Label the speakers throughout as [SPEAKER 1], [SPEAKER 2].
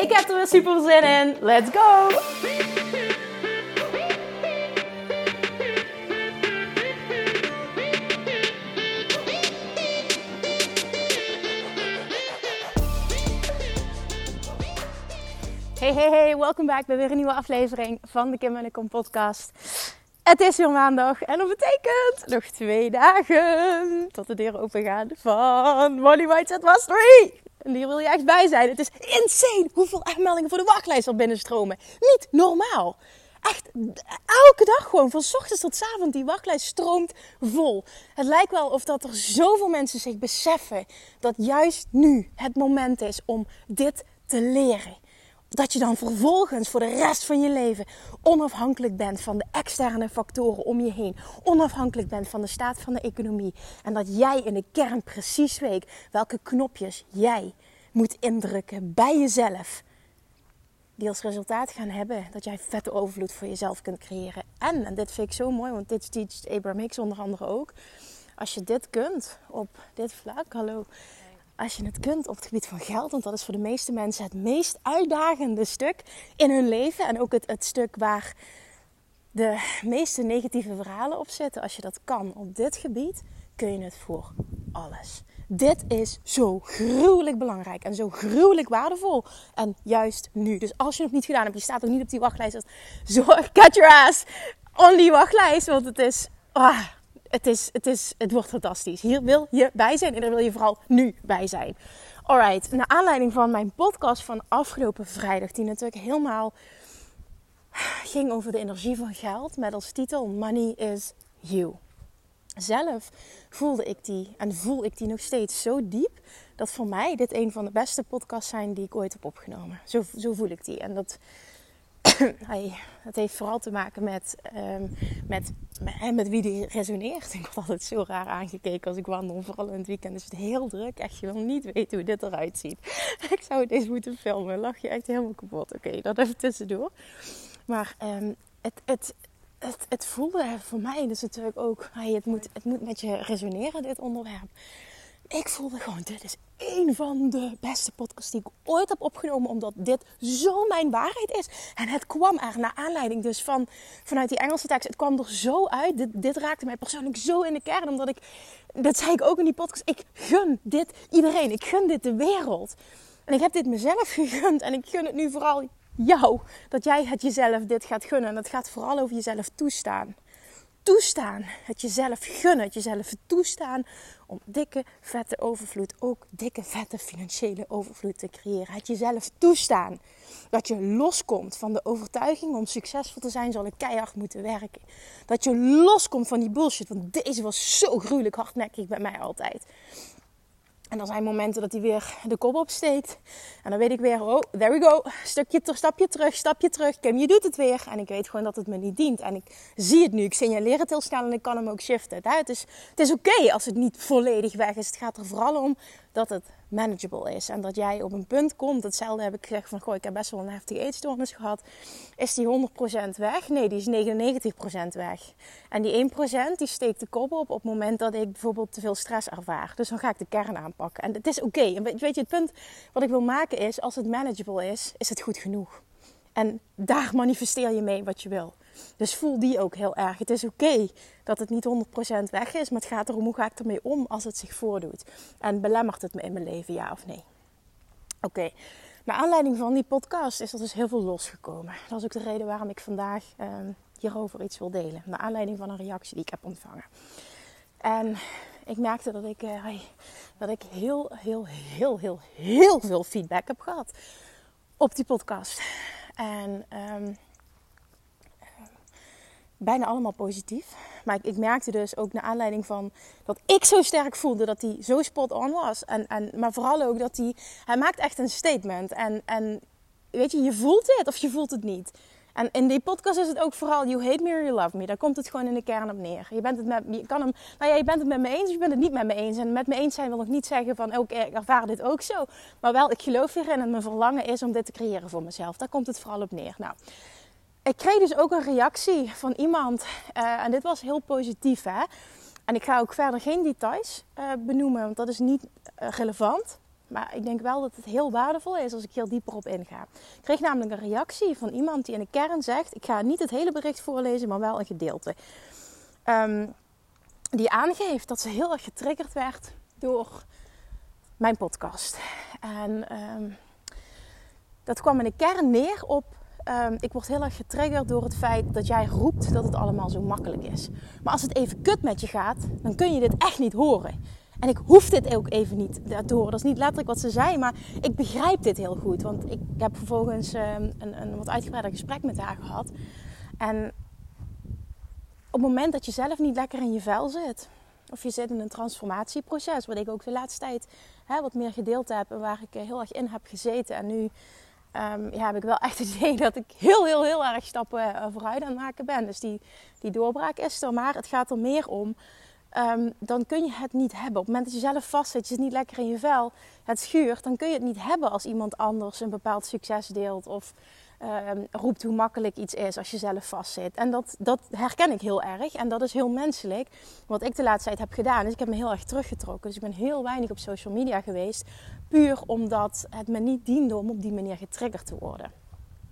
[SPEAKER 1] Ik heb er weer super zin in. Let's go! Hey, hey, hey, welkom back bij weer een nieuwe aflevering van de Kim en de Kom podcast. Het is weer maandag en dat betekent nog twee dagen tot de deur open gaan van Money Mindset Mastery. En hier wil je echt bij zijn. Het is insane hoeveel aanmeldingen voor de wachtlijst al binnenstromen. Niet normaal. Echt elke dag gewoon, van ochtends tot avond, die wachtlijst stroomt vol. Het lijkt wel of dat er zoveel mensen zich beseffen dat juist nu het moment is om dit te leren dat je dan vervolgens voor de rest van je leven onafhankelijk bent van de externe factoren om je heen. Onafhankelijk bent van de staat van de economie. En dat jij in de kern precies weet welke knopjes jij moet indrukken bij jezelf. Die als resultaat gaan hebben dat jij vette overvloed voor jezelf kunt creëren. En, en dit vind ik zo mooi, want dit teacht Abraham Hicks onder andere ook. Als je dit kunt op dit vlak, hallo, als je het kunt op het gebied van geld, want dat is voor de meeste mensen het meest uitdagende stuk in hun leven en ook het, stuk waar de meeste negatieve verhalen op zitten. Als je dat kan op dit gebied, kun je het voor alles. Dit is zo gruwelijk belangrijk en zo gruwelijk waardevol. En juist nu. Dus als je het nog niet gedaan hebt, je staat ook niet op die wachtlijst. Zorg, cut your ass on die wachtlijst. Want het is, ah, het, is, het, is, het wordt fantastisch. Hier wil je bij zijn en daar wil je vooral nu bij zijn. Alright, naar aanleiding van mijn podcast van afgelopen vrijdag, die natuurlijk helemaal ging over de energie van geld, met als titel Money is You. Zelf voelde ik die en voel ik die nog steeds zo diep dat voor mij dit een van de beste podcasts zijn die ik ooit heb opgenomen. Zo, zo voel ik die. En dat, heeft vooral te maken met, um, met, met, wie die resoneert. Ik word altijd zo raar aangekeken als ik wandel. Vooral in het weekend is het heel druk. Echt, je wil niet weten hoe dit eruit ziet. ik zou het eens moeten filmen. Lach je echt helemaal kapot. Oké, dat even tussendoor. Maar um, het, het, het, het voelde voor mij dus natuurlijk ook... Hey, het, moet, het moet met je resoneren, dit onderwerp ik voelde gewoon, dit is een van de beste podcasts die ik ooit heb opgenomen. Omdat dit zo mijn waarheid is. En het kwam er naar aanleiding dus van, vanuit die Engelse tekst. Het kwam er zo uit. Dit, dit raakte mij persoonlijk zo in de kern. Omdat ik, dat zei ik ook in die podcast. Ik gun dit iedereen. Ik gun dit de wereld. En ik heb dit mezelf gegund. En ik gun het nu vooral jou. Dat jij het jezelf dit gaat gunnen. En het gaat vooral over jezelf toestaan toestaan. Het jezelf gunnen. Het jezelf toestaan om dikke, vette overvloed, ook dikke, vette financiële overvloed te creëren. Het jezelf toestaan dat je loskomt van de overtuiging om succesvol te zijn, zal ik keihard moeten werken. Dat je loskomt van die bullshit, want deze was zo gruwelijk hardnekkig bij mij altijd. En er zijn momenten dat hij weer de kop opsteekt. En dan weet ik weer, oh, there we go. Stukje, stapje terug, stapje terug. Kim, je doet het weer. En ik weet gewoon dat het me niet dient. En ik zie het nu. Ik signaleer het heel snel en ik kan hem ook shiften. Het is, het is oké als het niet volledig weg is. Het gaat er vooral om dat het manageable is. En dat jij op een punt komt, hetzelfde heb ik gezegd van, goh, ik heb best wel een heftige eetstoornis gehad. Is die 100% weg? Nee, die is 99% weg. En die 1% die steekt de kop op op het moment dat ik bijvoorbeeld te veel stress ervaar. Dus dan ga ik de kern aanpakken. En het is oké. En weet je, het punt wat ik wil maken is, als het manageable is, is het goed genoeg. En daar manifesteer je mee wat je wil. Dus voel die ook heel erg. Het is oké dat het niet 100% weg is, maar het gaat erom hoe ga ik ermee om als het zich voordoet. En belemmert het me in mijn leven, ja of nee? Oké. Naar aanleiding van die podcast is er dus heel veel losgekomen. Dat is ook de reden waarom ik vandaag uh, hierover iets wil delen. Naar aanleiding van een reactie die ik heb ontvangen. En ik merkte dat ik, uh, dat ik heel, heel, heel, heel, heel veel feedback heb gehad op die podcast. En um, bijna allemaal positief. Maar ik, ik, merkte dus ook naar aanleiding van dat ik zo sterk voelde dat hij zo spot on was. En, en, maar vooral ook dat hij, hij maakt echt een statement. En, en weet je, je voelt het of je voelt het niet. En in die podcast is het ook vooral you hate me or you love me. Daar komt het gewoon in de kern op neer. Je bent het met, je kan hem, nou ja, je bent het met me eens of je bent het niet met me eens. En met me eens zijn wil ik niet zeggen van, oké, ik ervaar dit ook zo. Maar wel, ik geloof hierin en mijn verlangen is om dit te creëren voor mezelf. Daar komt het vooral op neer. Nou, ik kreeg dus ook een reactie van iemand. Uh, en dit was heel positief, hè. En ik ga ook verder geen details uh, benoemen, want dat is niet uh, relevant. Maar ik denk wel dat het heel waardevol is als ik heel dieper op inga. Ik kreeg namelijk een reactie van iemand die in de kern zegt: Ik ga niet het hele bericht voorlezen, maar wel een gedeelte. Um, die aangeeft dat ze heel erg getriggerd werd door mijn podcast. En um, dat kwam in de kern neer op Um, ik word heel erg getriggerd door het feit dat jij roept dat het allemaal zo makkelijk is. Maar als het even kut met je gaat, dan kun je dit echt niet horen. En ik hoef dit ook even niet te horen. Dat is niet letterlijk wat ze zei, maar ik begrijp dit heel goed. Want ik heb vervolgens um, een, een wat uitgebreider gesprek met haar gehad. En op het moment dat je zelf niet lekker in je vel zit, of je zit in een transformatieproces, wat ik ook de laatste tijd hè, wat meer gedeeld heb en waar ik eh, heel erg in heb gezeten. En nu um, ja, heb ik wel echt het idee dat ik heel, heel, heel erg stappen uh, vooruit aan het maken ben. Dus die, die doorbraak is er, maar het gaat er meer om. Um, dan kun je het niet hebben. Op het moment dat je zelf vastzit, je zit niet lekker in je vel, het schuurt, dan kun je het niet hebben als iemand anders een bepaald succes deelt of um, roept hoe makkelijk iets is als je zelf vastzit. En dat, dat herken ik heel erg en dat is heel menselijk. Wat ik de laatste tijd heb gedaan, is ik heb me heel erg teruggetrokken. Dus ik ben heel weinig op social media geweest, puur omdat het me niet diende om op die manier getriggerd te worden.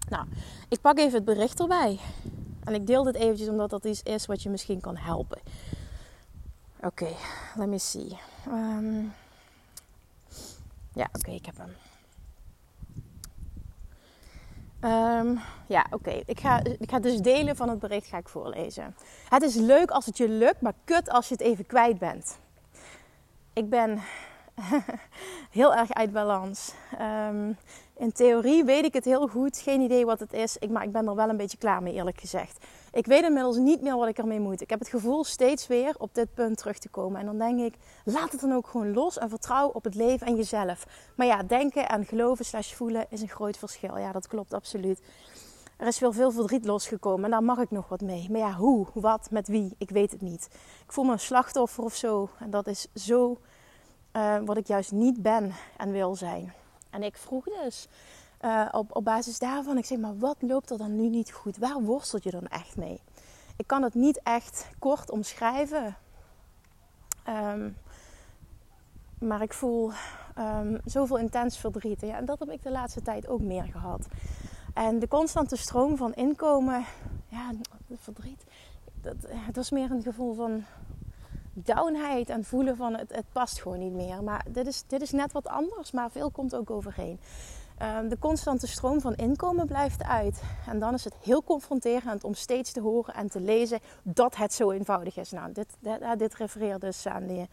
[SPEAKER 1] Nou, ik pak even het bericht erbij. En ik deel dit eventjes omdat dat iets is wat je misschien kan helpen. Oké, let me see. Um, ja, oké, ik heb hem. Um, ja, oké. Ik, ga, ik ga dus delen van het bericht ga ik voorlezen. Het is leuk als het je lukt, maar kut als je het even kwijt bent. Ik ben heel erg uit balans. Um, in theorie weet ik het heel goed. Geen idee wat het is. Ik, maar ik ben er wel een beetje klaar mee, eerlijk gezegd. Ik weet inmiddels niet meer wat ik ermee moet. Ik heb het gevoel steeds weer op dit punt terug te komen. En dan denk ik, laat het dan ook gewoon los en vertrouw op het leven en jezelf. Maar ja, denken en geloven slash voelen is een groot verschil. Ja, dat klopt absoluut. Er is wel veel verdriet losgekomen en daar mag ik nog wat mee. Maar ja, hoe, wat, met wie, ik weet het niet. Ik voel me een slachtoffer of zo. En dat is zo uh, wat ik juist niet ben en wil zijn. En ik vroeg dus uh, op, op basis daarvan, ik zeg maar, wat loopt er dan nu niet goed? Waar worstelt je dan echt mee? Ik kan het niet echt kort omschrijven. Um, maar ik voel um, zoveel intens verdriet. Ja, en dat heb ik de laatste tijd ook meer gehad. En de constante stroom van inkomen, ja, verdriet. Dat, het was meer een gevoel van downheid en voelen van het, het past gewoon niet meer. Maar dit is, dit is net wat anders, maar veel komt ook overheen. Um, de constante stroom van inkomen blijft uit. En dan is het heel confronterend om steeds te horen en te lezen dat het zo eenvoudig is. Nou, dit, dit, dit refereert dus aan die,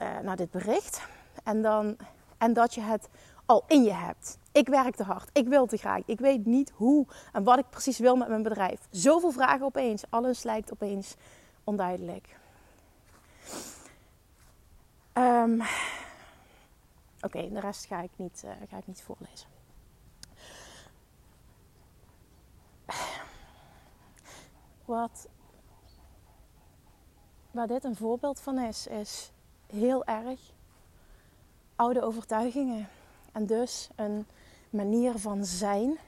[SPEAKER 1] uh, naar dit bericht. En, dan, en dat je het al in je hebt. Ik werk te hard. Ik wil te graag. Ik weet niet hoe en wat ik precies wil met mijn bedrijf. Zoveel vragen opeens. Alles lijkt opeens onduidelijk. Um, Oké, de rest ga ik, niet, uh, ga ik niet voorlezen. Wat, waar dit een voorbeeld van is, is heel erg oude overtuigingen. En dus een manier van zijn.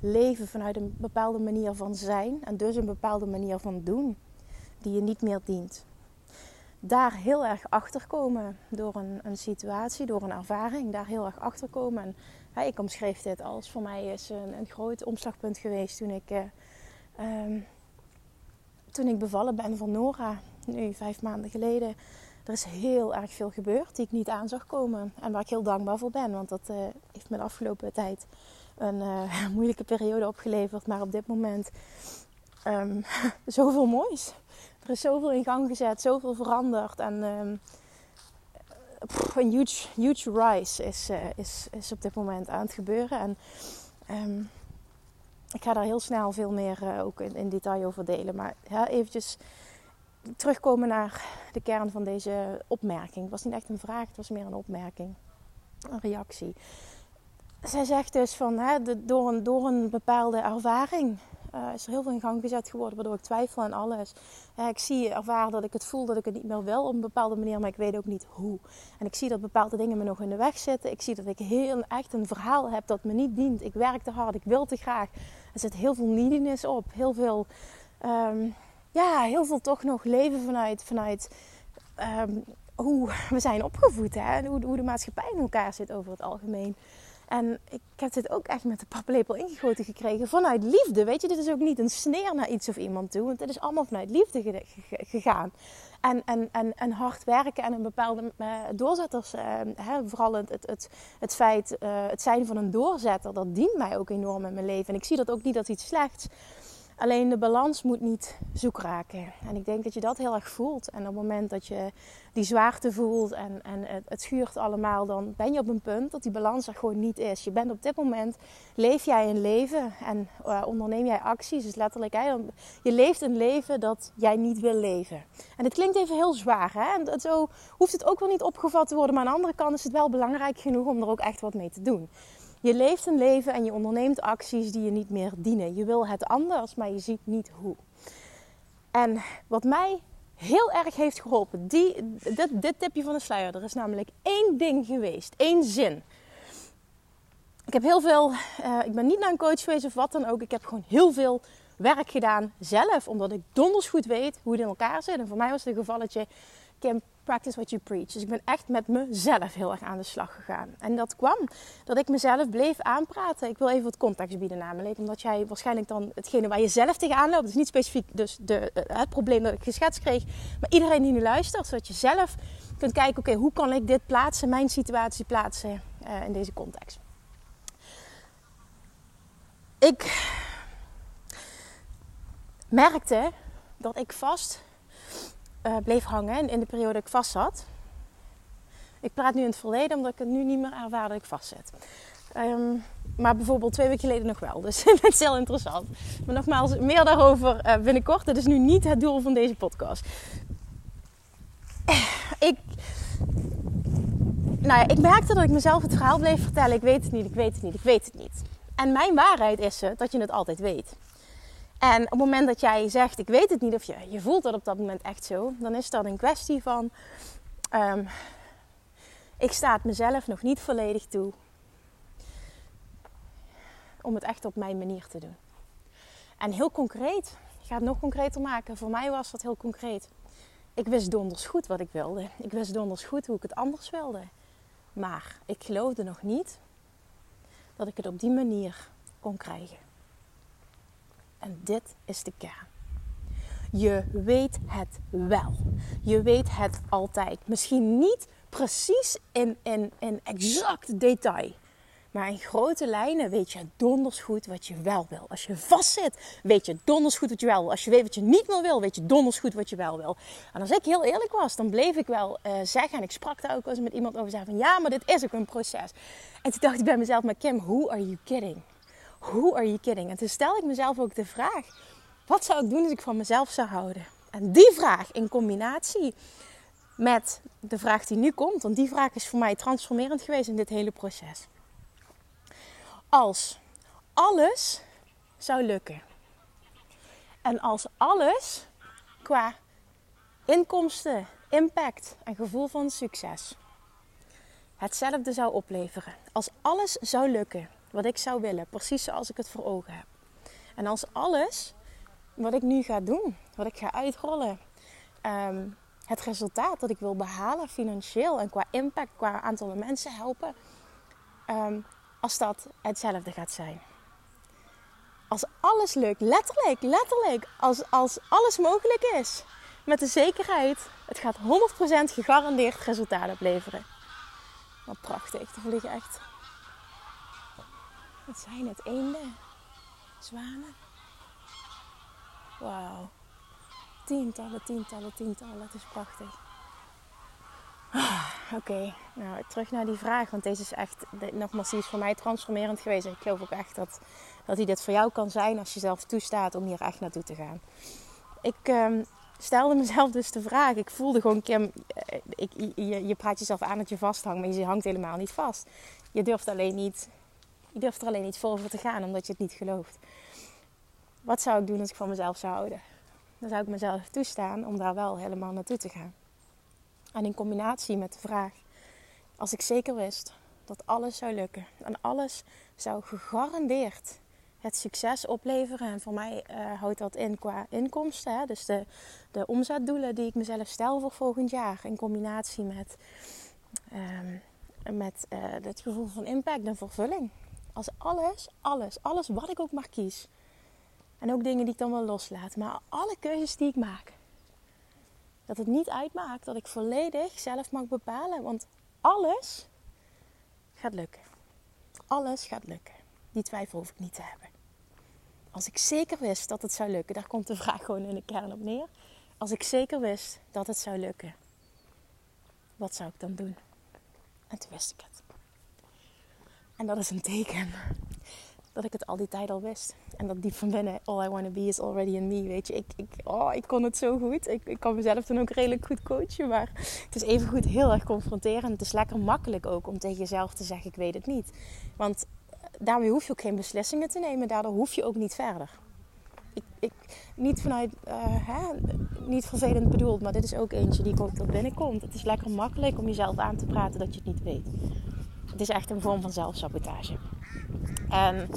[SPEAKER 1] Leven vanuit een bepaalde manier van zijn. En dus een bepaalde manier van doen. Die je niet meer dient daar heel erg achter komen door een, een, situatie, door een ervaring, daar heel erg achter komen. En, hè, ik omschreef dit als voor mij is een, een groot omslagpunt geweest toen ik, uh, um, toen ik bevallen ben van Nora, nu vijf maanden geleden. Er is heel erg veel gebeurd die ik niet aan zag komen en waar ik heel dankbaar voor ben, want dat uh, heeft me de afgelopen tijd een uh, moeilijke periode opgeleverd. Maar op dit moment um, zoveel moois er is zoveel in gang gezet, zoveel veranderd. En pff, een huge, huge rise is, uh, is, is op dit moment aan het gebeuren. En um, ik ga daar heel snel veel meer uh, ook in, in, detail over delen. Maar ja, eventjes terugkomen naar de kern van deze opmerking. Het was niet echt een vraag, het was meer een opmerking. Een reactie. zij zegt dus van hè, door, een, door een bepaalde ervaring uh, is er heel veel in gang gezet geworden, waardoor ik twijfel aan alles. ik zie, ervaar dat ik het voel dat ik het niet meer wil op een bepaalde manier, maar ik weet ook niet hoe. En ik zie dat bepaalde dingen me nog in de weg zitten. Ik zie dat ik heel echt een verhaal heb dat me niet dient. Ik werk te hard, ik wil te graag. Er zit heel veel neediness op, heel veel, um, ja, heel veel toch nog leven vanuit, vanuit um, hoe we zijn opgevoed, hè? Hoe, hoe de maatschappij in elkaar zit over het algemeen. En ik heb dit ook echt met de paplepel ingegoten gekregen vanuit liefde. Weet je, dit is ook niet een sneer naar iets of iemand toe. Want het is allemaal vanuit liefde gegaan. En, en, en, en hard werken en een bepaalde uh, doorzetters. Uh, hè, vooral het, het, het, feit, uh, het zijn van een doorzetter, dat dient mij ook enorm in mijn leven. En ik zie dat ook niet als iets slechts. Alleen de balans moet niet zoek raken. En ik denk dat je dat heel erg voelt. En op het moment dat je die zwaarte voelt en, en het, het, schuurt allemaal, dan ben je op een punt dat die balans er gewoon niet is. Je bent op dit moment, leef jij een leven en uh, onderneem jij acties. Dus letterlijk, hè, je leeft een leven dat jij niet wil leven. En het klinkt even heel zwaar. Hè? En zo hoeft het ook wel niet opgevat te worden. Maar aan de andere kant is het wel belangrijk genoeg om er ook echt wat mee te doen. Je leeft een leven en je onderneemt acties die je niet meer dienen. Je wil het anders, maar je ziet niet hoe. En wat mij heel erg heeft geholpen, die, dit, dit tipje van de sluier, er is namelijk één ding geweest, één zin. Ik heb heel veel, uh, ik ben niet naar een coach geweest of wat dan ook. Ik heb gewoon heel veel werk gedaan zelf, omdat ik donders goed weet hoe het in elkaar zit. En voor mij was het een gevalletje, Kim, practice what you preach. Dus ik ben echt met mezelf heel erg aan de slag gegaan. En dat kwam dat ik mezelf bleef aanpraten. Ik wil even wat context bieden namelijk. Omdat jij waarschijnlijk dan hetgene waar je zelf tegenaan loopt. is niet specifiek dus de, eh, het probleem dat ik geschetst kreeg. Maar iedereen die nu luistert. Zodat je zelf kunt kijken. Oké, hoe kan ik dit plaatsen. Mijn situatie plaatsen uh, in deze context. Ik merkte dat ik vast uh, bleef hangen in de periode dat ik vast zat. Ik praat nu in het verleden omdat ik het nu niet meer ervaar dat ik vastzit. Um, maar bijvoorbeeld twee weken geleden nog wel. Dus het is heel interessant. Maar nogmaals, meer daarover uh, binnenkort. Dat is nu niet het doel van deze podcast. Ik, nou ja, ik merkte dat ik mezelf het verhaal bleef vertellen. Ik weet het niet, ik weet het niet, ik weet het niet. En mijn waarheid is dat je het altijd weet. En op het moment dat jij zegt, ik weet het niet, of je, je voelt dat op dat moment echt zo, dan is dat een kwestie van, um, ik sta het mezelf nog niet volledig toe om het echt op mijn manier te doen. En heel concreet, ik ga het nog concreter maken. Voor mij was dat heel concreet. Ik wist donders goed wat ik wilde. Ik wist donders goed hoe ik het anders wilde. Maar ik geloofde nog niet dat ik het op die manier kon krijgen. En dit is de kern. Je weet het wel. Je weet het altijd. Misschien niet precies in, in, exact detail. Maar in grote lijnen weet je donders goed wat je wel wil. Als je vastzit, weet je donders goed wat je wel wil. Als je weet wat je niet meer wil, weet je donders goed wat je wel wil. En als ik heel eerlijk was, dan bleef ik wel uh, zeggen, en ik sprak daar ook eens met iemand over, zeggen van ja, maar dit is ook een proces. En toen dacht ik bij mezelf, maar Kim, who are you kidding? Who are you kidding? En toen stel ik mezelf ook de vraag: wat zou ik doen als ik van mezelf zou houden? En die vraag in combinatie met de vraag die nu komt, want die vraag is voor mij transformerend geweest in dit hele proces. Als alles zou lukken en als alles qua inkomsten, impact en gevoel van succes hetzelfde zou opleveren, als alles zou lukken wat ik zou willen, precies zoals ik het voor ogen heb. En als alles wat ik nu ga doen, wat ik ga uitrollen, ehm, het resultaat dat ik wil behalen financieel en qua impact, qua aantal mensen helpen, um, als dat hetzelfde gaat zijn. Als alles lukt, letterlijk, letterlijk, als, als alles mogelijk is, met de zekerheid, het gaat 100% gegarandeerd resultaat opleveren. Wat prachtig, te vliegen echt wat zijn het? Eenden? Zwanen? Wauw. Tientallen, tientallen, tientallen. Het is prachtig. Ah, oké, nou terug naar die vraag. Want deze is echt, nogmaals, die is voor mij transformerend geweest. Ik geloof ook echt dat, dat die dit voor jou kan zijn als je zelf toestaat om hier echt naartoe te gaan. Ik um, stelde mezelf dus de vraag. Ik voelde gewoon, Kim, eh, ik, je, je praat jezelf aan dat je vasthangt, maar je hangt helemaal niet vast. Je durft alleen niet Je durft er alleen niet voor te gaan omdat je het niet gelooft. Wat zou ik doen als ik van mezelf zou houden? Dan zou ik mezelf toestaan om daar wel helemaal naartoe te gaan. En in combinatie met de vraag: als ik zeker wist dat alles zou lukken en alles zou gegarandeerd het succes opleveren. En voor mij uh, houdt dat in qua inkomsten. Hè? Dus de, de omzetdoelen die ik mezelf stel voor volgend jaar. In combinatie met, um, met uh, het gevoel van impact en vervulling. Als alles, alles, alles wat ik ook maar kies. En ook dingen die ik dan wel loslaat. Maar alle keuzes die ik maak. Dat het niet uitmaakt dat ik volledig zelf mag bepalen. Want alles gaat lukken. Alles gaat lukken. Die twijfel hoef ik niet te hebben. Als ik zeker wist dat het zou lukken, daar komt de vraag gewoon in de kern op neer. Als ik zeker wist dat het zou lukken, wat zou ik dan doen? En toen wist ik het. En dat is een teken dat ik het al die tijd al wist. En dat diep van binnen, all I want to be is already in me. Weet je, ik, ik, oh, ik kon het zo goed. Ik, ik kan mezelf dan ook redelijk goed coachen. Maar het is even goed heel erg confronterend. Het is lekker makkelijk ook om tegen jezelf te zeggen: Ik weet het niet. Want daarmee hoef je ook geen beslissingen te nemen. Daardoor hoef je ook niet verder. Ik, ik, niet vanuit, uh, hè, niet vervelend bedoeld, maar dit is ook eentje die ook tot binnenkomt. Het is lekker makkelijk om jezelf aan te praten dat je het niet weet. Het is echt een vorm van zelfsabotage. En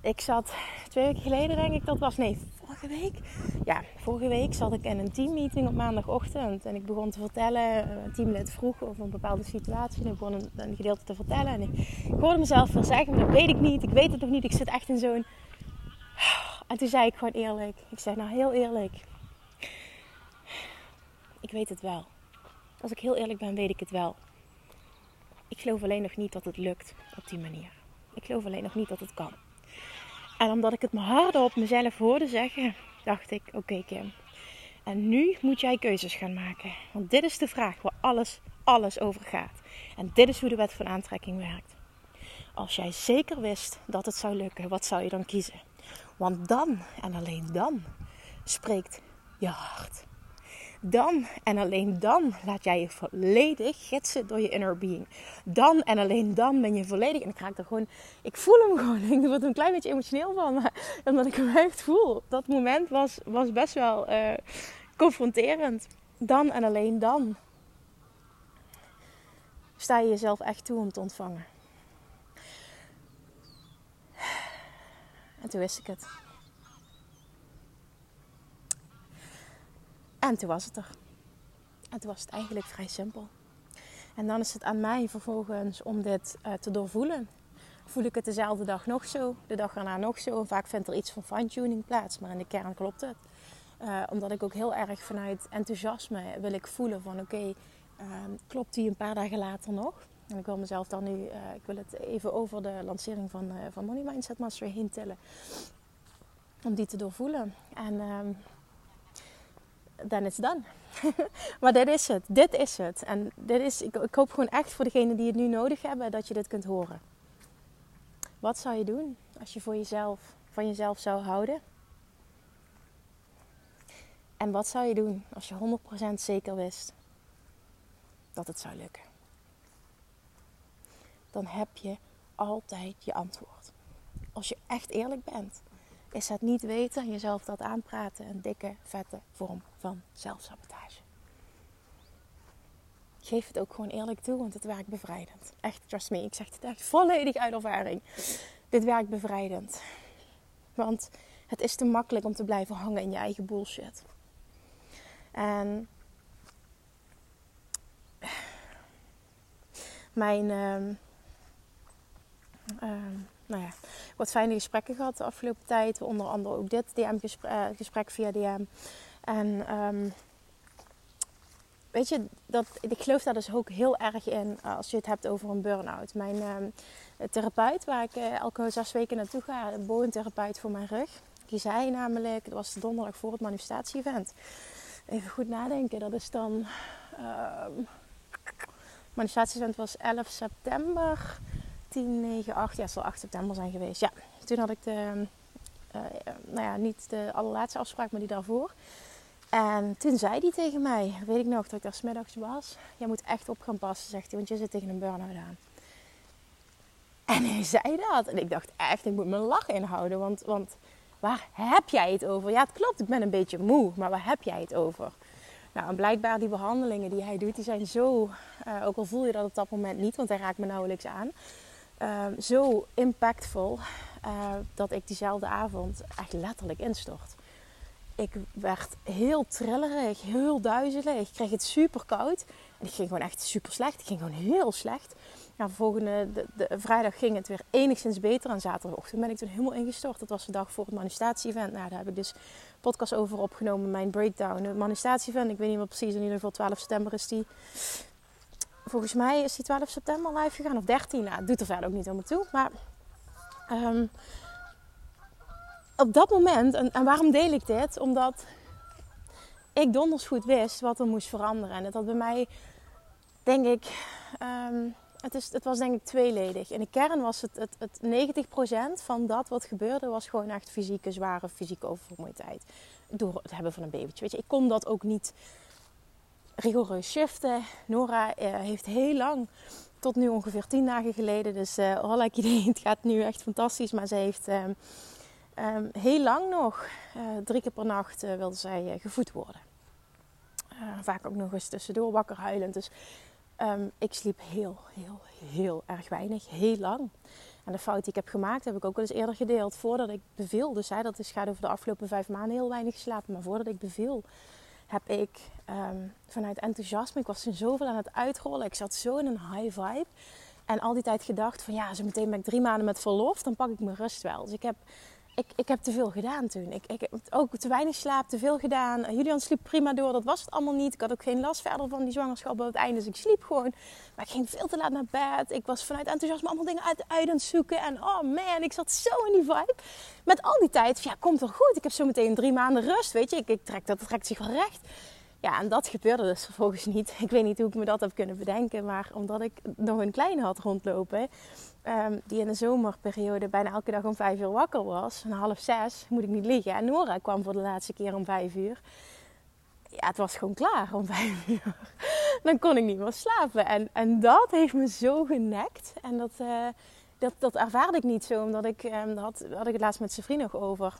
[SPEAKER 1] ik zat twee weken geleden, denk ik, dat was, nee, vorige week. Ja, vorige week zat ik in een teammeeting op maandagochtend. En ik begon te vertellen, een teamlid vroeg over een bepaalde situatie. En ik begon een, een gedeelte te vertellen. En ik, ik hoorde mezelf veel zeggen, maar dat weet ik niet. Ik weet het nog niet. Ik zit echt in zo'n... En toen zei ik gewoon eerlijk. Ik zei, nou heel eerlijk. Ik weet het wel. Als ik heel eerlijk ben, weet ik het wel. Ik geloof alleen nog niet dat het lukt op die manier. Ik geloof alleen nog niet dat het kan. En omdat ik het me hardop mezelf hoorde zeggen, dacht ik: Oké, Kim. En nu moet jij keuzes gaan maken. Want dit is de vraag waar alles, alles over gaat. En dit is hoe de wet van aantrekking werkt. Als jij zeker wist dat het zou lukken, wat zou je dan kiezen? Want dan en alleen dan spreekt je hart dan en alleen dan laat jij je volledig gidsen door je inner being. Dan en alleen dan ben je volledig. En ik raak er gewoon. Ik voel hem gewoon. Ik word er een klein beetje emotioneel van. Omdat ik hem echt voel. Dat moment was, was best wel uh, confronterend. Dan en alleen dan sta je jezelf echt toe om te ontvangen. En toen wist ik het. En toen was het er. En toen was het eigenlijk vrij simpel. En dan is het aan mij vervolgens om dit uh, te doorvoelen. Voel ik het dezelfde dag nog zo, de dag erna nog zo. En vaak vindt er iets van fine-tuning plaats, maar in de kern klopt het. Uh, omdat ik ook heel erg vanuit enthousiasme wil ik voelen van oké, uh, klopt die een paar dagen later nog? En ik wil mezelf dan nu, uh, ik wil het even over de lancering van, van Money Mindset Master heen tellen. Om die te doorvoelen. En ehm, dan is dan. maar dit is het. Dit is het. En dit is, ik, ik hoop gewoon echt voor degenen die het nu nodig hebben dat je dit kunt horen. Wat zou je doen als je voor jezelf, van jezelf zou houden? En wat zou je doen als je 100% zeker wist dat het zou lukken? Dan heb je altijd je antwoord. Als je echt eerlijk bent is het niet weten en jezelf dat aanpraten een dikke, vette vorm van zelfsabotage. Geef het ook gewoon eerlijk toe, want het werkt bevrijdend. Echt, trust me, ik zeg het echt volledig uit ervaring. Dit werkt bevrijdend. Want het is te makkelijk om te blijven hangen in je eigen bullshit. En mijn. Uh, nou ja, wat fijne gesprekken gehad de afgelopen tijd. Onder andere ook dit DM-gesprek eh, via DM. En um, weet je, dat, ik geloof daar dus ook heel erg in eh, als je het hebt over een burn-out. Mijn um, therapeut, waar ik uh, elke zes weken naartoe ga, een bodemtherapeut voor mijn rug. Die zei namelijk, dat was de donderdag voor het manifestatie-event. Even goed nadenken, dat is dan... Uh, manifestatie-event was 11 september 10, 9, 8, ja, het zal 8 september zijn geweest. Ja, toen had ik de, uh, nou ja, niet de allerlaatste afspraak, maar die daarvoor. En toen zei hij tegen mij, weet ik nog, dat ik daar smiddags was. Jij moet echt op gaan passen, zegt hij, want je zit tegen een burn-out aan. En hij zei dat. En ik dacht echt, ik moet mijn lach inhouden. Want, want waar heb jij het over? Ja, het klopt, ik ben een beetje moe. Maar waar heb jij het over? Nou, en blijkbaar die behandelingen die hij doet, die zijn zo... Uh, ook al voel je dat op dat moment niet, want hij raakt me nauwelijks aan. Uh, zo impactvol uh, dat ik diezelfde avond echt letterlijk instort. Ik werd heel trillerig, heel duizelig. Ik kreeg het super koud. En ik ging gewoon echt super slecht. Ik ging gewoon heel slecht. Ja, volgende de, de, vrijdag ging het weer enigszins beter. En zaterdagochtend ben ik toen helemaal ingestort. Dat was de dag voor het manifestatie-event. Nou, daar heb ik dus podcast over opgenomen. Mijn breakdown. Het manifestatie-event, ik weet niet meer precies. In ieder geval 12 september is die. Volgens mij is die 12 september live gegaan. Of 13. Nou, het doet er verder ook niet helemaal toe. Maar um, op dat moment, en, en, waarom deel ik dit? Omdat ik donders goed wist wat er moest veranderen. En dat had bij mij, denk ik, um, het, is, het was denk ik tweeledig. In de kern was het, het, het 90% van dat wat gebeurde, was gewoon echt fysieke, zware fysieke oververmoeidheid. Door het hebben van een babytje. Weet je, ik kon dat ook niet rigoureus shiften. Nora uh, heeft heel lang, tot nu ongeveer 10 dagen geleden, dus uh, allerlei idee, het gaat nu echt fantastisch, maar ze heeft... Uh, Um, heel lang nog, uh, drie keer per nacht, wilde zij gevoed worden. vaak ook nog eens tussendoor wakker huilend. Dus um, ik sliep heel, heel, heel erg weinig, heel lang. En de fout die ik heb gemaakt, heb ik ook wel eens eerder gedeeld. Voordat ik beviel, dus hè, dat is, gaat over de afgelopen vijf maanden heel weinig geslapen. Maar voordat ik beviel, heb ik um, vanuit enthousiasme, ik was er zoveel aan het uitrollen. Ik zat zo in een high vibe. En al die tijd gedacht van ja, zo meteen ben ik drie maanden met verlof, dan pak ik mijn rust wel. Dus ik heb ik, ik heb te veel gedaan toen. Ik, ik heb ook te weinig slaap, te veel gedaan. Julian sliep prima door, dat was het allemaal niet. Ik had ook geen last verder van die zwangerschap op het einde, dus ik sliep gewoon. Maar ik ging veel te laat naar bed. Ik was vanuit enthousiasme allemaal dingen uit, aan het zoeken. En oh man, ik zat zo in die vibe. Met al die tijd, ja, komt wel goed. Ik heb zo meteen drie maanden rust, weet je. Ik, ik trek, dat trekt zich wel recht. Ja, en dat gebeurde dus vervolgens niet. Ik weet niet hoe ik me dat heb kunnen bedenken. Maar omdat ik nog een kleine had rondlopen Um, die in de zomerperiode bijna elke dag om vijf uur wakker was. Een half zes, moet ik niet liggen. En Nora kwam voor de laatste keer om vijf uur. Ja, het was gewoon klaar om vijf uur. Dan kon ik niet meer slapen. En, en dat heeft me zo genekt. En dat, uh, dat, dat ervaarde ik niet zo, omdat ik, um, had, had ik het laatst met zijn vriend nog over.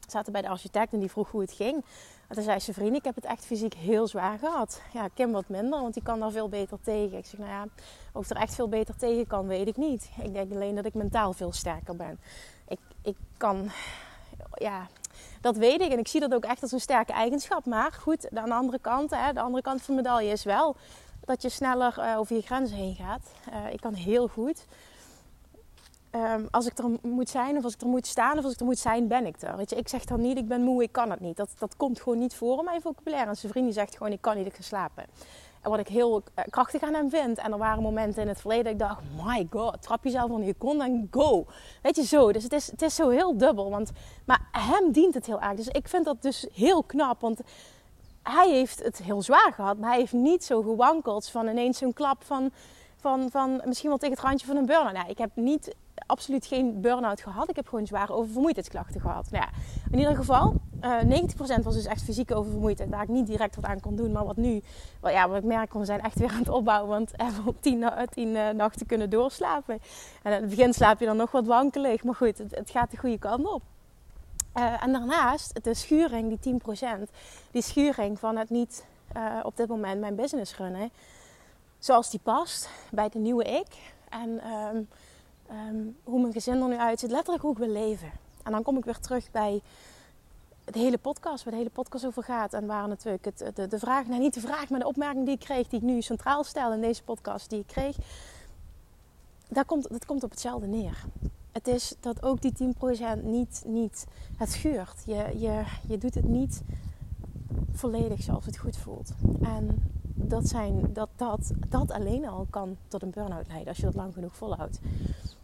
[SPEAKER 1] We zaten bij de architect en die vroeg hoe het ging. En toen zei zijn vriend, ik heb het echt fysiek heel zwaar gehad. Ja, Kim wat minder, want die kan daar veel beter tegen. Ik zeg, nou ja, of er echt veel beter tegen kan, weet ik niet. Ik denk alleen dat ik mentaal veel sterker ben. Ik, ik kan, ja, dat weet ik. En ik zie dat ook echt als een sterke eigenschap. Maar goed, aan de andere kant, hè, de andere kant van de medaille is wel dat je sneller uh, over je grenzen heen gaat. Uh, ik kan heel goed um, als ik er moet zijn of als ik er moet staan of als ik er moet zijn, ben ik er. Weet je, ik zeg dan niet, ik ben moe, ik kan het niet. Dat, dat komt gewoon niet voor in mijn vocabulaire. En zijn vriend zegt gewoon, ik kan niet, ik ga slapen. En wat ik heel eh, krachtig aan hem vind. En er waren momenten in het verleden dat ik dacht, my god, trap jezelf van je kon en go. Weet je, zo. Dus het is, het is zo heel dubbel. Want, maar hem dient het heel erg. Dus ik vind dat dus heel knap. Want hij heeft het heel zwaar gehad. Maar hij heeft niet zo gewankeld van ineens zo'n klap van... Van, van misschien wel tegen het randje van een burn-out. Nou, ik heb niet absoluut geen burn-out gehad. Ik heb gewoon zware oververmoeidheidsklachten gehad. Nou ja, in ieder geval, uh, eh, 90% was dus echt fysieke oververmoeidheid. Daar ik niet direct wat aan kon doen. Maar wat nu, wel, ja, wat ik merk, we zijn echt weer aan het opbouwen. Want even op tien, tien uh, nachten kunnen doorslapen. En in het begin slaap je dan nog wat wankelig. Maar goed, het, gaat de goede kant op. Uh, en daarnaast, de schuring, die 10%, die schuring van het niet op dit moment mijn business runnen, zoals die past bij de nieuwe ik. En um, um, hoe mijn gezin er nu uitziet, letterlijk hoe ik wil leven. En dan kom ik weer terug bij de hele podcast, waar de hele podcast over gaat. En waar natuurlijk het, de, de vraag, nou niet de vraag, maar de opmerking die ik kreeg, die ik nu centraal stel in deze podcast, die ik kreeg, daar komt, dat komt op hetzelfde neer. Het is dat ook die 10% niet, niet het schuurt. Je, je, je doet het niet volledig zoals het goed voelt. En dat, zijn, dat, dat, dat alleen al kan tot een burn-out leiden als je dat lang genoeg volhoudt.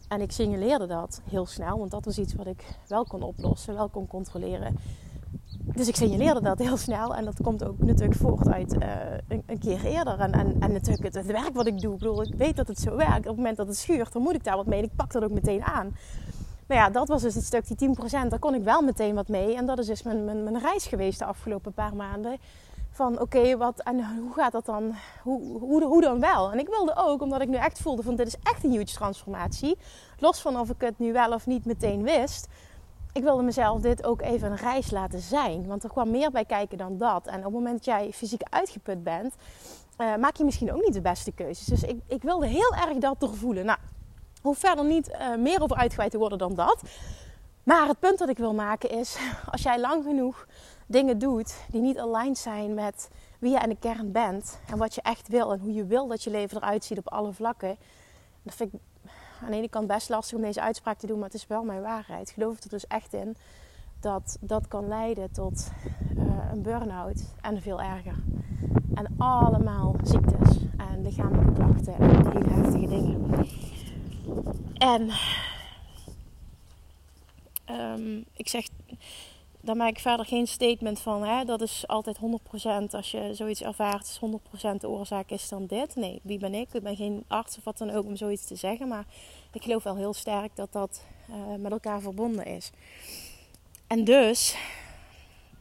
[SPEAKER 1] En ik signaleerde dat heel snel, want dat was iets wat ik wel kon oplossen, wel kon controleren. Dus ik signaleerde dat heel snel en dat komt ook natuurlijk voort uit uh, een, keer eerder. En, en, en natuurlijk het, het, werk wat ik doe, ik bedoel, ik weet dat het zo werkt. Op het moment dat het schuurt, dan moet ik daar wat mee en ik pak dat ook meteen aan. Nou ja, dat was dus het stuk, die 10%, daar kon ik wel meteen wat mee. En dat is dus mijn, mijn, mijn reis geweest de afgelopen paar maanden van oké, wat en hoe gaat dat dan? Hoe, hoe, hoe dan wel? En ik wilde ook, omdat ik nu echt voelde van dit is echt een huge transformatie. Los van of ik het nu wel of niet meteen wist. Ik wilde mezelf dit ook even een reis laten zijn. Want er kwam meer bij kijken dan dat. En op het moment dat jij fysiek uitgeput bent, uh, maak je misschien ook niet de beste keuzes. Dus ik, ik wilde heel erg dat doorvoelen. Nou, hoef verder niet uh, meer over uitgeweid te worden dan dat. Maar het punt dat ik wil maken is, als jij lang genoeg dingen doet die niet aligned zijn met wie je in de kern bent en wat je echt wil en hoe je wil dat je leven eruit ziet op alle vlakken. Dat vind ik aan de ene kant best lastig om deze uitspraak te doen, maar het is wel mijn waarheid. Ik geloof er dus echt in dat dat kan leiden tot uh, een burn-out en veel erger. En allemaal ziektes en lichamelijke klachten en hele heftige dingen. En um, ik zeg, daar maak ik verder geen statement van. Hè? Dat is altijd 100% als je zoiets ervaart, is 100% de oorzaak is dan dit. Nee, wie ben ik? Ik ben geen arts of wat dan ook om zoiets te zeggen. Maar ik geloof wel heel sterk dat dat uh, met elkaar verbonden is. En dus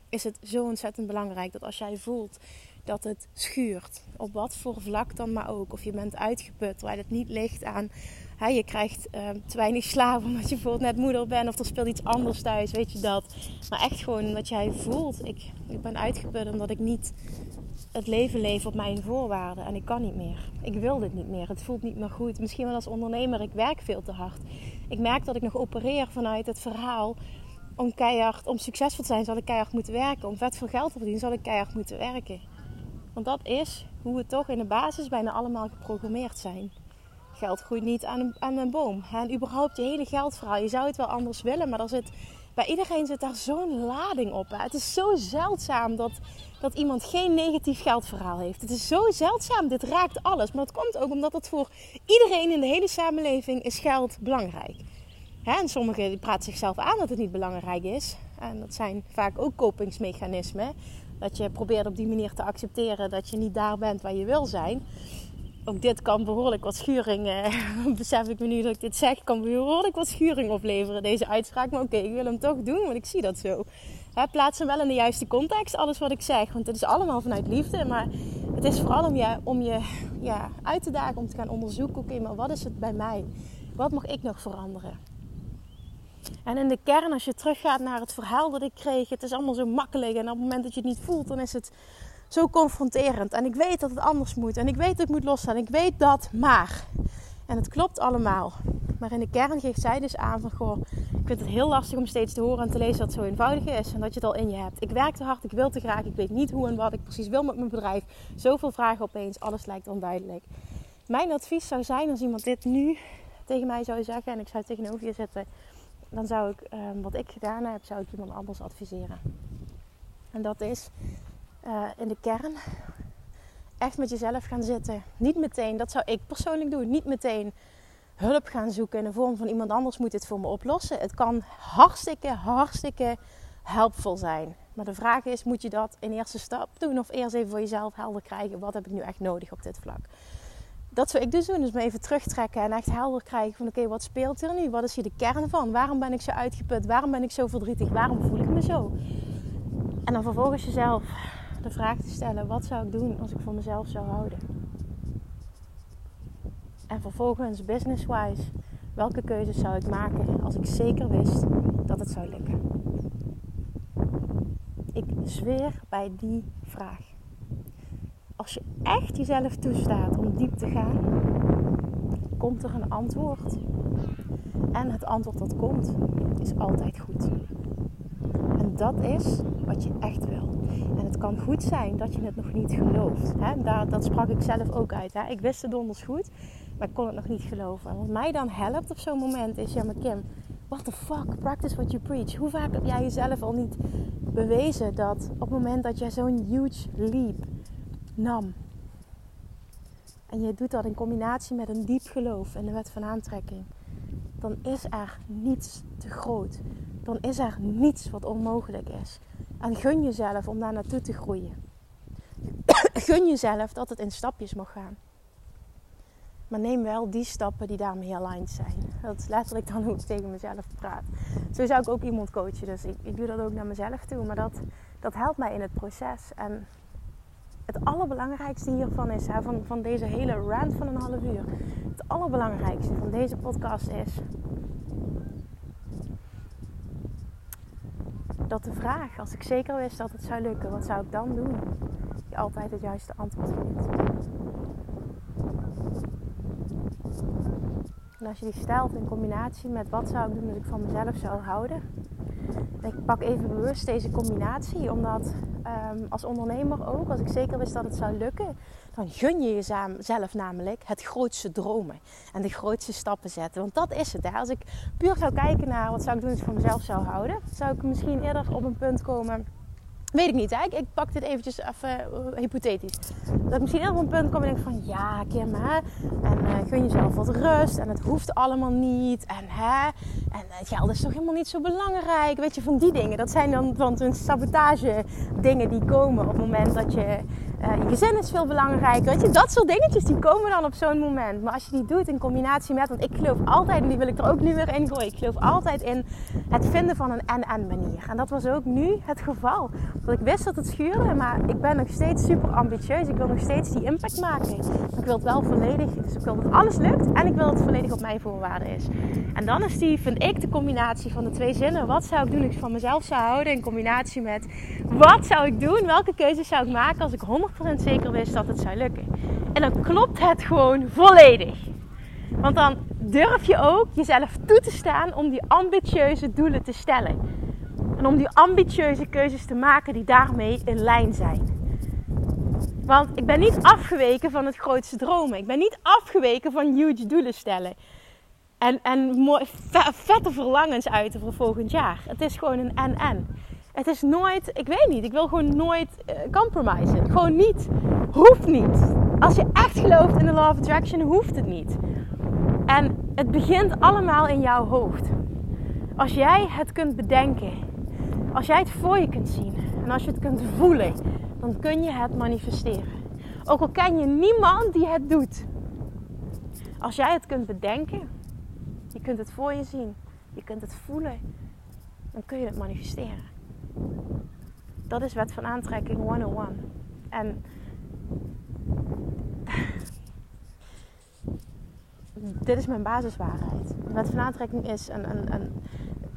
[SPEAKER 1] is het zo ontzettend belangrijk dat als jij voelt dat het schuurt, op wat voor vlak dan maar ook, of je bent uitgeput, terwijl het niet ligt aan je krijgt uh, te weinig slaap omdat je bijvoorbeeld net moeder bent of er speelt iets anders thuis, weet je dat. Maar echt gewoon dat jij voelt, ik, ik ben uitgeput omdat ik niet het leven leef op mijn voorwaarden en ik kan niet meer. Ik wil dit niet meer, het voelt niet meer goed. Misschien wel als ondernemer, ik werk veel te hard. Ik merk dat ik nog opereer vanuit het verhaal om keihard, om succesvol te zijn zal ik keihard moeten werken. Om vet veel geld te verdienen zal ik keihard moeten werken. Want dat is hoe we toch in de basis bijna allemaal geprogrammeerd zijn. Geld groeit niet aan een, aan boom. En überhaupt je hele geldverhaal. Je zou het wel anders willen, maar zit, bij iedereen zit daar zo'n lading op. Het is zo zeldzaam dat, dat iemand geen negatief geldverhaal heeft. Het is zo zeldzaam. Dit raakt alles. Maar dat komt ook omdat het voor iedereen in de hele samenleving is geld belangrijk. Hè? En sommigen praten zichzelf aan dat het niet belangrijk is. En dat zijn vaak ook kopingsmechanismen. Dat je probeert op die manier te accepteren dat je niet daar bent waar je wil zijn ook dit kan behoorlijk wat schuring, eh, besef ik me nu dat ik dit zeg, kan behoorlijk wat schuring opleveren, deze uitspraak. Maar oké, ik wil hem toch doen, want ik zie dat zo. Plaats hem wel in de juiste context, alles wat ik zeg. Want het is allemaal vanuit liefde, maar het is vooral om je, om je ja, uit te dagen, om te gaan onderzoeken, oké, maar wat is het bij mij? Wat mag ik nog veranderen? En in de kern, als je teruggaat naar het verhaal dat ik kreeg, het is allemaal zo makkelijk. En op het moment dat je het niet voelt, dan is het zo confronterend. En ik weet dat het anders moet. En ik weet dat ik moet losstaan. Ik weet dat, maar. En het klopt allemaal. Maar in de kern geeft zij dus aan van... Goh, ik vind het heel lastig om steeds te horen en te lezen dat zo eenvoudig is. En dat je het al in je hebt. Ik werk te hard, ik wil te graag. Ik weet niet hoe en wat ik precies wil met mijn bedrijf. Zoveel vragen opeens, alles lijkt onduidelijk. Mijn advies zou zijn als iemand dit nu tegen mij zou zeggen... en ik zou tegenover je zitten... dan zou ik, ehm, wat ik gedaan heb, zou ik iemand anders adviseren. En dat is uh, in de kern echt met jezelf gaan zitten. Niet meteen, dat zou ik persoonlijk doen, niet meteen hulp gaan zoeken in de vorm van iemand anders moet dit voor me oplossen. Het kan hartstikke, hartstikke helpvol zijn. Maar de vraag is, moet je dat in eerste stap doen of eerst even voor jezelf helder krijgen? Wat heb ik nu echt nodig op dit vlak? Dat zou ik dus doen. Dus me even terugtrekken en echt helder krijgen van oké, wat speelt er nu? Wat is hier de kern van? Waarom ben ik zo uitgeput? Waarom ben ik zo verdrietig? Waarom voel ik me zo? En dan vervolgens jezelf vraag te stellen: wat zou ik doen als ik voor mezelf zou houden? En vervolgens, business-wise, welke keuzes zou ik maken als ik zeker wist dat het zou lukken? Ik zweer bij die vraag. Als je echt jezelf toestaat om diep te gaan, komt er een antwoord. En het antwoord dat komt, is altijd goed. En dat is wat je echt wil. En het kan goed zijn dat je het nog niet gelooft. Hè? Daar, dat sprak ik zelf ook uit. Hè? Ik wist het donders goed, maar ik kon het nog niet geloven. En wat mij dan helpt op zo'n moment is, ja maar Kim, what the fuck, practice what you preach. Hoe vaak heb jij jezelf al niet bewezen dat op het moment dat jij zo'n huge leap nam... En je doet dat in combinatie met een diep geloof in de wet van aantrekking. Dan is er niets te groot. Dan is er niets wat onmogelijk is. En gun jezelf om daar naartoe te groeien. gun jezelf dat het in stapjes mag gaan. Maar neem wel die stappen die daarmee aligned zijn. Dat is letterlijk dan hoe ik tegen mezelf praat. Zo zou ik ook iemand coachen. Dus ik, ik doe dat ook naar mezelf toe. Maar dat, dat helpt mij in het proces. En het allerbelangrijkste hiervan is, van, van deze hele rant van een half uur. Het allerbelangrijkste van deze podcast is dat de vraag, als ik zeker wist dat het zou lukken, wat zou ik dan doen? Je altijd het juiste antwoord vindt. En als je die stelt in combinatie met wat zou ik doen als ik van mezelf zou houden. Ik pak even bewust deze combinatie, omdat um, als ondernemer ook, als ik zeker wist dat het zou lukken, dan gun je jezelf namelijk het grootste dromen en de grootste stappen zetten. Want dat is het. Als ik puur zou kijken naar wat zou ik doen als voor mezelf zou houden, zou ik misschien eerder op een punt komen Weet ik niet? Ik, pak dit eventjes even uh, hypothetisch. Dat ik misschien op een punt kom en denk van... Ja, Kim, hè? En uh, gun jezelf wat rust. En het hoeft allemaal niet. En hè? En het geld is toch helemaal niet zo belangrijk. Weet je, van die dingen. Dat zijn dan van sabotage dingen die komen op het moment dat je... Uh, je gezin is veel belangrijker. Weet je, dat soort dingetjes die komen dan op zo'n moment. Maar als je die doet in combinatie met, want ik geloof altijd, en die wil ik er ook nu weer in gooien. Ik geloof altijd in het vinden van een en-en manier. En dat was ook nu het geval. Dat ik wist dat het schuurde, maar ik ben nog steeds super ambitieus. Ik wil nog steeds die impact maken. Ik wil het wel volledig, dus ik wil dat alles lukt en ik wil dat het volledig op mijn voorwaarden is. En dan is die, vind ik, de combinatie van de twee zinnen. Wat zou ik doen als ik van mezelf zou houden? In combinatie met wat zou ik doen? Welke keuzes zou ik maken als ik 100% zeker wist dat het zou lukken? En dan klopt het gewoon volledig. Want dan durf je ook jezelf toe te staan om die ambitieuze doelen te stellen. En om die ambitieuze keuzes te maken die daarmee in lijn zijn. Want ik ben niet afgeweken van het grootste dromen. Ik ben niet afgeweken van huge doelen stellen. En, en vette verlangens uiten voor volgend jaar. Het is gewoon een en-en. Het is nooit, ik weet niet, ik wil gewoon nooit uh, compromissen. Gewoon niet. Hoeft niet. Als je echt gelooft in de law of attraction, hoeft het niet. En het begint allemaal in jouw hoofd. Als jij het kunt bedenken als jij het voor je kunt zien en als je het kunt voelen, dan kun je het manifesteren. Ook al ken je niemand die het doet. Als jij het kunt bedenken, je kunt het voor je zien, je kunt het voelen, dan kun je het manifesteren. Dat is wet van aantrekking 101. En dit is mijn basiswaarheid. Wet van aantrekking is een, een, een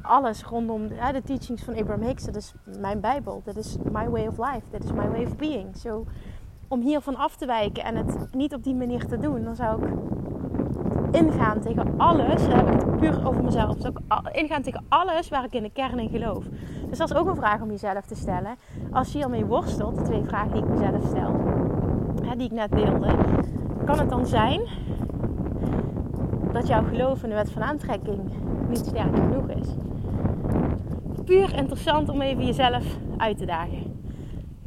[SPEAKER 1] alles rondom de, de teachings van Abraham Hicks. Dat is mijn Bijbel. Dat is my way of life. Dat is my way of being. So, om hiervan af te wijken en het niet op die manier te doen, dan zou ik ingaan tegen alles. Dan heb puur over mezelf. Zou ik ingaan tegen alles waar ik in de kern in geloof. Dus dat is ook een vraag om jezelf te stellen. Als je hiermee worstelt, de twee vragen die ik mezelf stel, die ik net deelde, kan het dan zijn dat jouw geloof in de wet van aantrekking niet sterk genoeg is? puur interessant om even jezelf uit te dagen.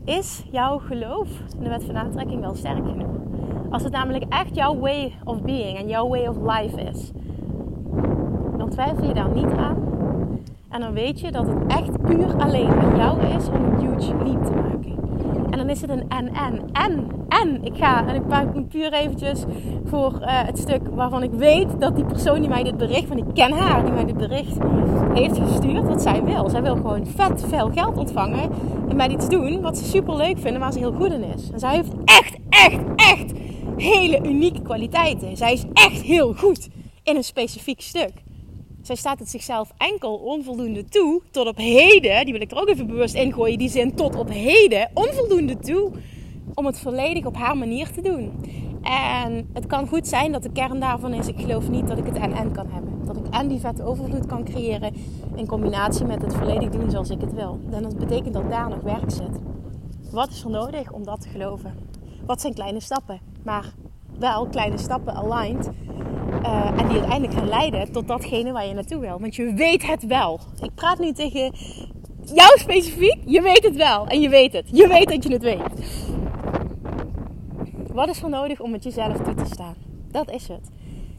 [SPEAKER 1] Is jouw geloof in de wet van aantrekking wel sterk genoeg? Als het namelijk echt jouw way of being en jouw way of life is, dan twijfel je daar niet aan. En dan weet je dat het echt puur alleen aan jou is om een huge leap te maken. En dan is het een en, en, en, en. Ik ga, en ik pak puur eventjes voor uh, het stuk waarvan ik weet dat die persoon die mij dit bericht, van ik ken haar, die mij dit bericht heeft gestuurd, wat zij wil. Zij wil gewoon vet veel geld ontvangen en mij iets doen wat ze super leuk vindt, waar ze heel goed in is. En zij heeft echt, echt, echt hele unieke kwaliteiten. Zij is echt heel goed in een specifiek stuk. Zij staat het zichzelf enkel onvoldoende toe, tot op heden, die wil ik er ook even bewust ingooien, die zin tot op heden, onvoldoende toe om het volledig op haar manier te doen. En het kan goed zijn dat de kern daarvan is, ik geloof niet dat ik het en-en kan hebben. Dat ik en die vette overvloed kan creëren in combinatie met het volledig doen zoals ik het wil. En dat betekent dat daar nog werk zit. Wat is er nodig om dat te geloven? Wat zijn kleine stappen? Maar wel kleine stappen aligned. Uh, en die uiteindelijk gaan leiden tot datgene waar je naartoe wil. Want je weet het wel. Ik praat nu tegen jou specifiek. Je weet het wel. En je weet het. Je weet dat je het weet. Wat is er nodig om het jezelf toe te staan? Dat is het.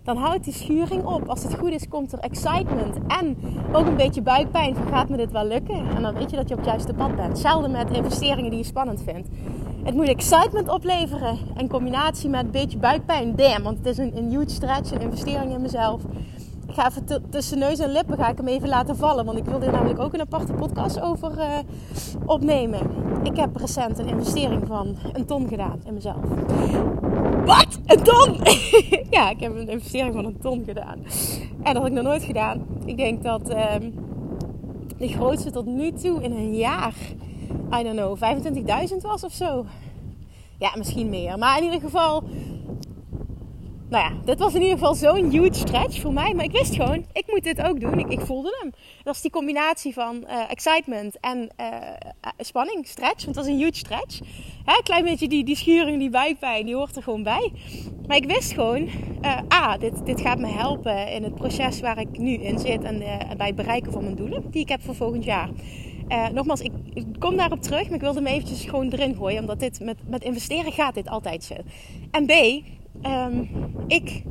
[SPEAKER 1] Dan houdt die schuring op. Als het goed is, komt er excitement en ook een beetje buikpijn van gaat me dit wel lukken? En dan weet je dat je op het juiste pad bent. Hetzelfde met investeringen die je spannend vindt. Het moet excitement opleveren in combinatie met een beetje buikpijn. Damn, want het is een, een huge stretch, een investering in mezelf. Ik ga even tussen neus en lippen ga ik hem even laten vallen. Want ik wil er namelijk ook een aparte podcast over uh, opnemen. Ik heb recent een investering van een ton gedaan in mezelf. Wat? Een ton? ja, ik heb een investering van een ton gedaan. En dat had ik nog nooit gedaan. Ik denk dat uh, de grootste tot nu toe in een jaar, I don't know, 25.000 was of zo. Ja, misschien meer. Maar in ieder geval nou ja, dit was in ieder geval zo'n huge stretch voor mij. Maar ik wist gewoon, ik moet dit ook doen. Ik, ik voelde hem. Dat is die combinatie van uh, excitement en uh, spanning, stretch. Want dat is een huge stretch. Hè, een klein beetje die, die schuring, die buikpijn, die hoort er gewoon bij. Maar ik wist gewoon, uh, ah, dit, dit gaat me helpen in het proces waar ik nu in zit. En bij het bereiken van mijn doelen die ik heb voor volgend jaar. Nogmaals, ik, ik, kom daarop terug, maar ik wilde hem eventjes gewoon erin gooien. Omdat dit met, met investeren gaat dit altijd zo. En B, Ehm, ik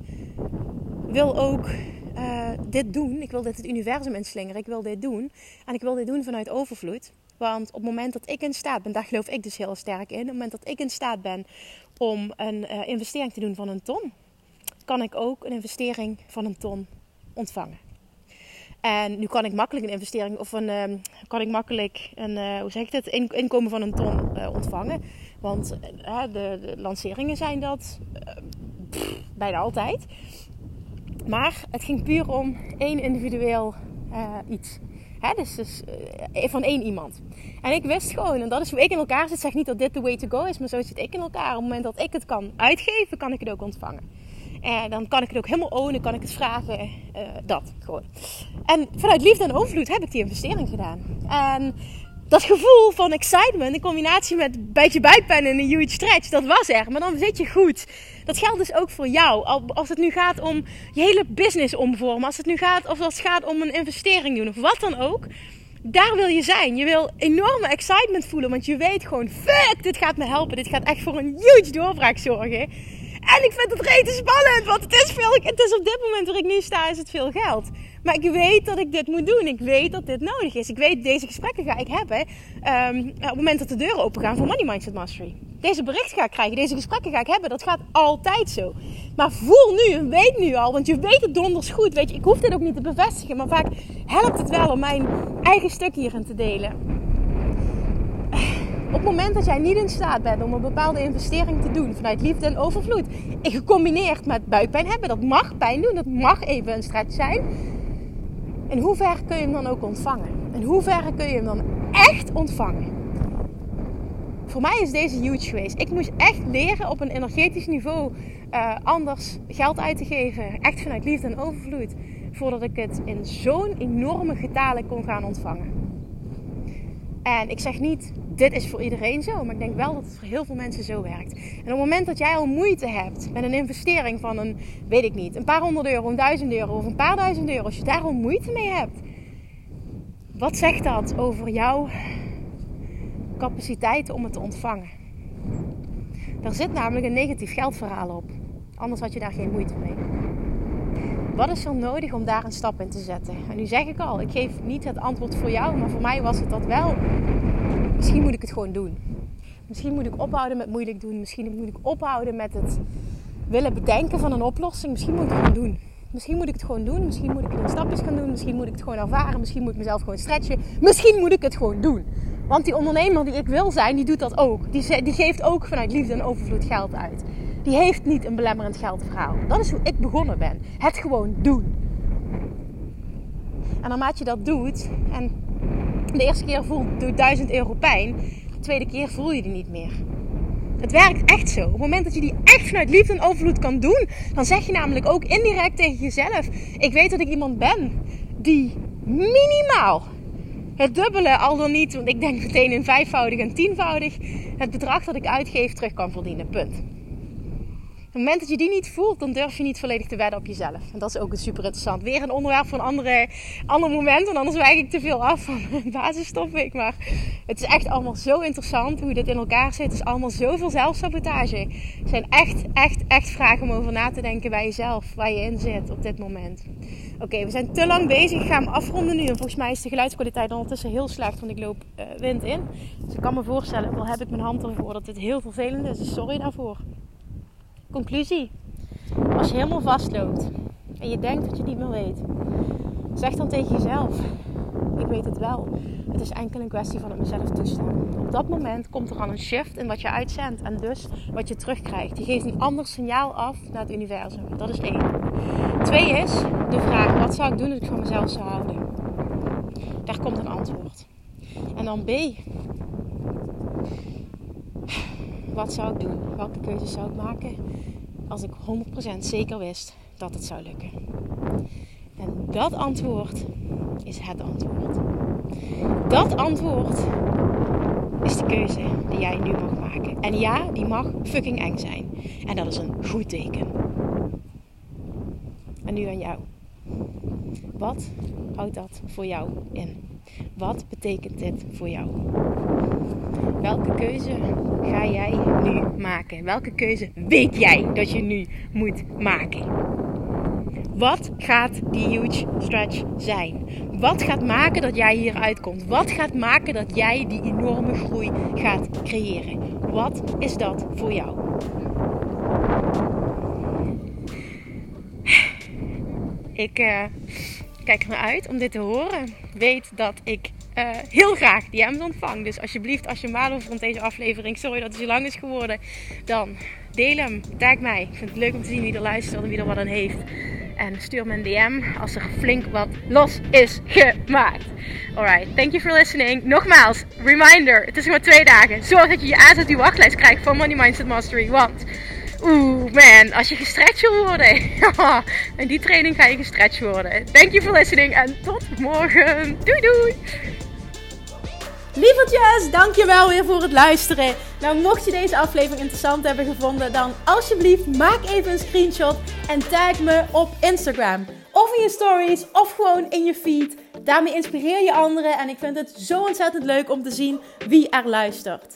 [SPEAKER 1] wil ook uh, dit doen. Ik wil dit het universum inslingeren. Ik wil dit doen. En ik wil dit doen vanuit overvloed. Want op het moment dat ik in staat ben, daar geloof ik dus heel sterk in. Op het moment dat ik in staat ben om een uh, investering te doen van een ton, kan ik ook een investering van een ton ontvangen. En nu kan ik makkelijk een investering of een, uh, kan ik makkelijk een, uh, hoe zeg ik het, inkomen van een ton uh, ontvangen. Want de, de, lanceringen zijn dat bijna altijd. Maar het ging puur om één individueel iets. Hè, dus, dus van één iemand. En ik wist gewoon, en dat is hoe ik in elkaar zit. Zeg niet dat dit de way to go is, maar zo zit ik in elkaar. Op het moment dat ik het kan uitgeven, kan ik het ook ontvangen. En dan kan ik het ook helemaal ownen, kan ik het vragen. Uh, dat gewoon. En vanuit liefde en overvloed heb ik die investering gedaan. En dat gevoel van excitement in combinatie met beetje buikpijn en een huge stretch, dat was er. Maar dan zit je goed. Dat geldt dus ook voor jou. Als het nu gaat om je hele business omvormen, als het nu gaat of als het gaat om een investering doen of wat dan ook. Daar wil je zijn. Je wil enorme excitement voelen, want je weet gewoon, fuck, dit gaat me helpen. Dit gaat echt voor een huge doorbraak zorgen. En ik vind het rete spannend, want het is, veel, het is op dit moment waar ik nu sta, is het veel geld. Maar ik weet dat ik dit moet doen. Ik weet dat dit nodig is. Ik weet, deze gesprekken ga ik hebben um, op het moment dat de deuren open gaan voor Money Mindset Mastery. Deze bericht ga ik krijgen, deze gesprekken ga ik hebben. Dat gaat altijd zo. Maar voel nu en weet nu al, want je weet het donders goed. Weet je, ik hoef dit ook niet te bevestigen, maar vaak helpt het wel om mijn eigen stuk hierin te delen op het moment dat jij niet in staat bent om een bepaalde investering te doen vanuit liefde en overvloed, gecombineerd met buikpijn hebben, dat mag pijn doen, dat mag even een stretch zijn. In hoeverre kun je hem dan ook ontvangen? In hoeverre kun je hem dan echt ontvangen? Voor mij is deze huge geweest. Ik moest echt leren op een energetisch niveau uh, anders geld uit te geven. Echt vanuit liefde en overvloed. Voordat ik het in zo'n enorme getalen kon gaan ontvangen. En ik zeg niet dit is voor iedereen zo. Maar ik denk wel dat het voor heel veel mensen zo werkt. En op het moment dat jij al moeite hebt met een investering van een, weet ik niet, een paar honderd euro, een duizend euro of een paar duizend euro. Als je daar al moeite mee hebt. Wat zegt dat over jouw capaciteit om het te ontvangen? Daar zit namelijk een negatief geldverhaal op. Anders had je daar geen moeite mee. Wat is er nodig om daar een stap in te zetten? En nu zeg ik al, ik geef niet het antwoord voor jou, maar voor mij was het dat wel misschien moet ik het gewoon doen. Misschien moet ik ophouden met moeilijk doen. Misschien moet ik ophouden met het willen bedenken van een oplossing. Misschien moet ik het gewoon doen. Misschien moet ik het gewoon doen. Misschien moet ik in stapjes gaan doen. Misschien moet ik het gewoon ervaren. Misschien moet ik mezelf gewoon stretchen. Misschien moet ik het gewoon doen. Want die ondernemer die ik wil zijn, die doet dat ook. Die, die geeft ook vanuit liefde en overvloed geld uit. Die heeft niet een belemmerend geldverhaal. Dat is hoe ik begonnen ben. Het gewoon doen. En naarmate je dat doet en de eerste keer doet 1000 euro pijn. De tweede keer voel je die niet meer. Het werkt echt zo. Op het moment dat je die echt vanuit liefde en overvloed kan doen, dan zeg je namelijk ook indirect tegen jezelf: Ik weet dat ik iemand ben die minimaal het dubbele, al dan niet, want ik denk meteen in vijfvoudig en tienvoudig, het bedrag dat ik uitgeef terug kan verdienen. Punt het moment dat je die niet voelt, dan durf je niet volledig te wedden op jezelf. En dat is ook super interessant. Weer een onderwerp voor een andere, ander moment. En anders wijk ik te veel af van basistopic. Maar het is echt allemaal zo interessant hoe dit in elkaar zit. Het is allemaal zoveel zelfsabotage. Het zijn echt, echt, echt vragen om over na te denken bij jezelf. Waar je in zit op dit moment. Oké, we zijn te lang bezig. Ik ga hem afronden nu. En volgens mij is de geluidskwaliteit ondertussen heel slecht. Want ik loop uh, wind in. Dus ik kan me voorstellen, al heb ik mijn hand ervoor, dat dit heel vervelend is. Dus sorry daarvoor. Conclusie. Als je helemaal vastloopt en je denkt dat je het niet meer weet, zeg dan tegen jezelf: Ik weet het wel. Het is enkel een kwestie van het mezelf toestaan. Op dat moment komt er al een shift in wat je uitzendt en dus wat je terugkrijgt. Je geeft een ander signaal af naar het universum. Dat is één. Twee is de vraag: wat zou ik doen als ik van mezelf zou houden? Daar komt een antwoord. En dan B. Wat zou ik doen? Welke keuzes zou ik maken als ik 100% zeker wist dat het zou lukken? En dat antwoord is het antwoord. Dat antwoord is de keuze die jij nu mag maken. En ja, die mag fucking eng zijn. En dat is een goed teken. En nu aan jou. Wat houdt dat voor jou in? Wat betekent dit voor jou? Welke keuze ga jij nu maken? Welke keuze weet jij dat je nu moet maken? Wat gaat die huge stretch zijn? Wat gaat maken dat jij hier uitkomt? Wat gaat maken dat jij die enorme groei gaat creëren? Wat is dat voor jou? Ik uh, kijk er uit om dit te horen. Weet dat ik uh, heel graag DM's ontvang. Dus alsjeblieft, als je maar over vond deze aflevering, sorry dat het zo lang is geworden, dan deel hem, tag mij. Ik vind het leuk om te zien wie er luistert en wie er wat aan heeft. En stuur me een DM als er flink wat los is gemaakt. Alright, thank you for listening. Nogmaals, reminder, het is maar twee dagen. Zorg dat je je aanzet die wachtlijst krijgt van Money Mindset Mastery. Want, oeh man, als je gestretched wil worden. in die training ga je gestretched worden. Thank you for listening en tot morgen. Doei doei. Lievertjes, dankjewel weer voor het luisteren. Nou, mocht je deze aflevering interessant hebben gevonden, dan alsjeblieft maak even een screenshot en tag me op Instagram. Of in je stories, of gewoon in je feed. Daarmee inspireer je anderen en ik vind het zo ontzettend leuk om te zien wie er luistert.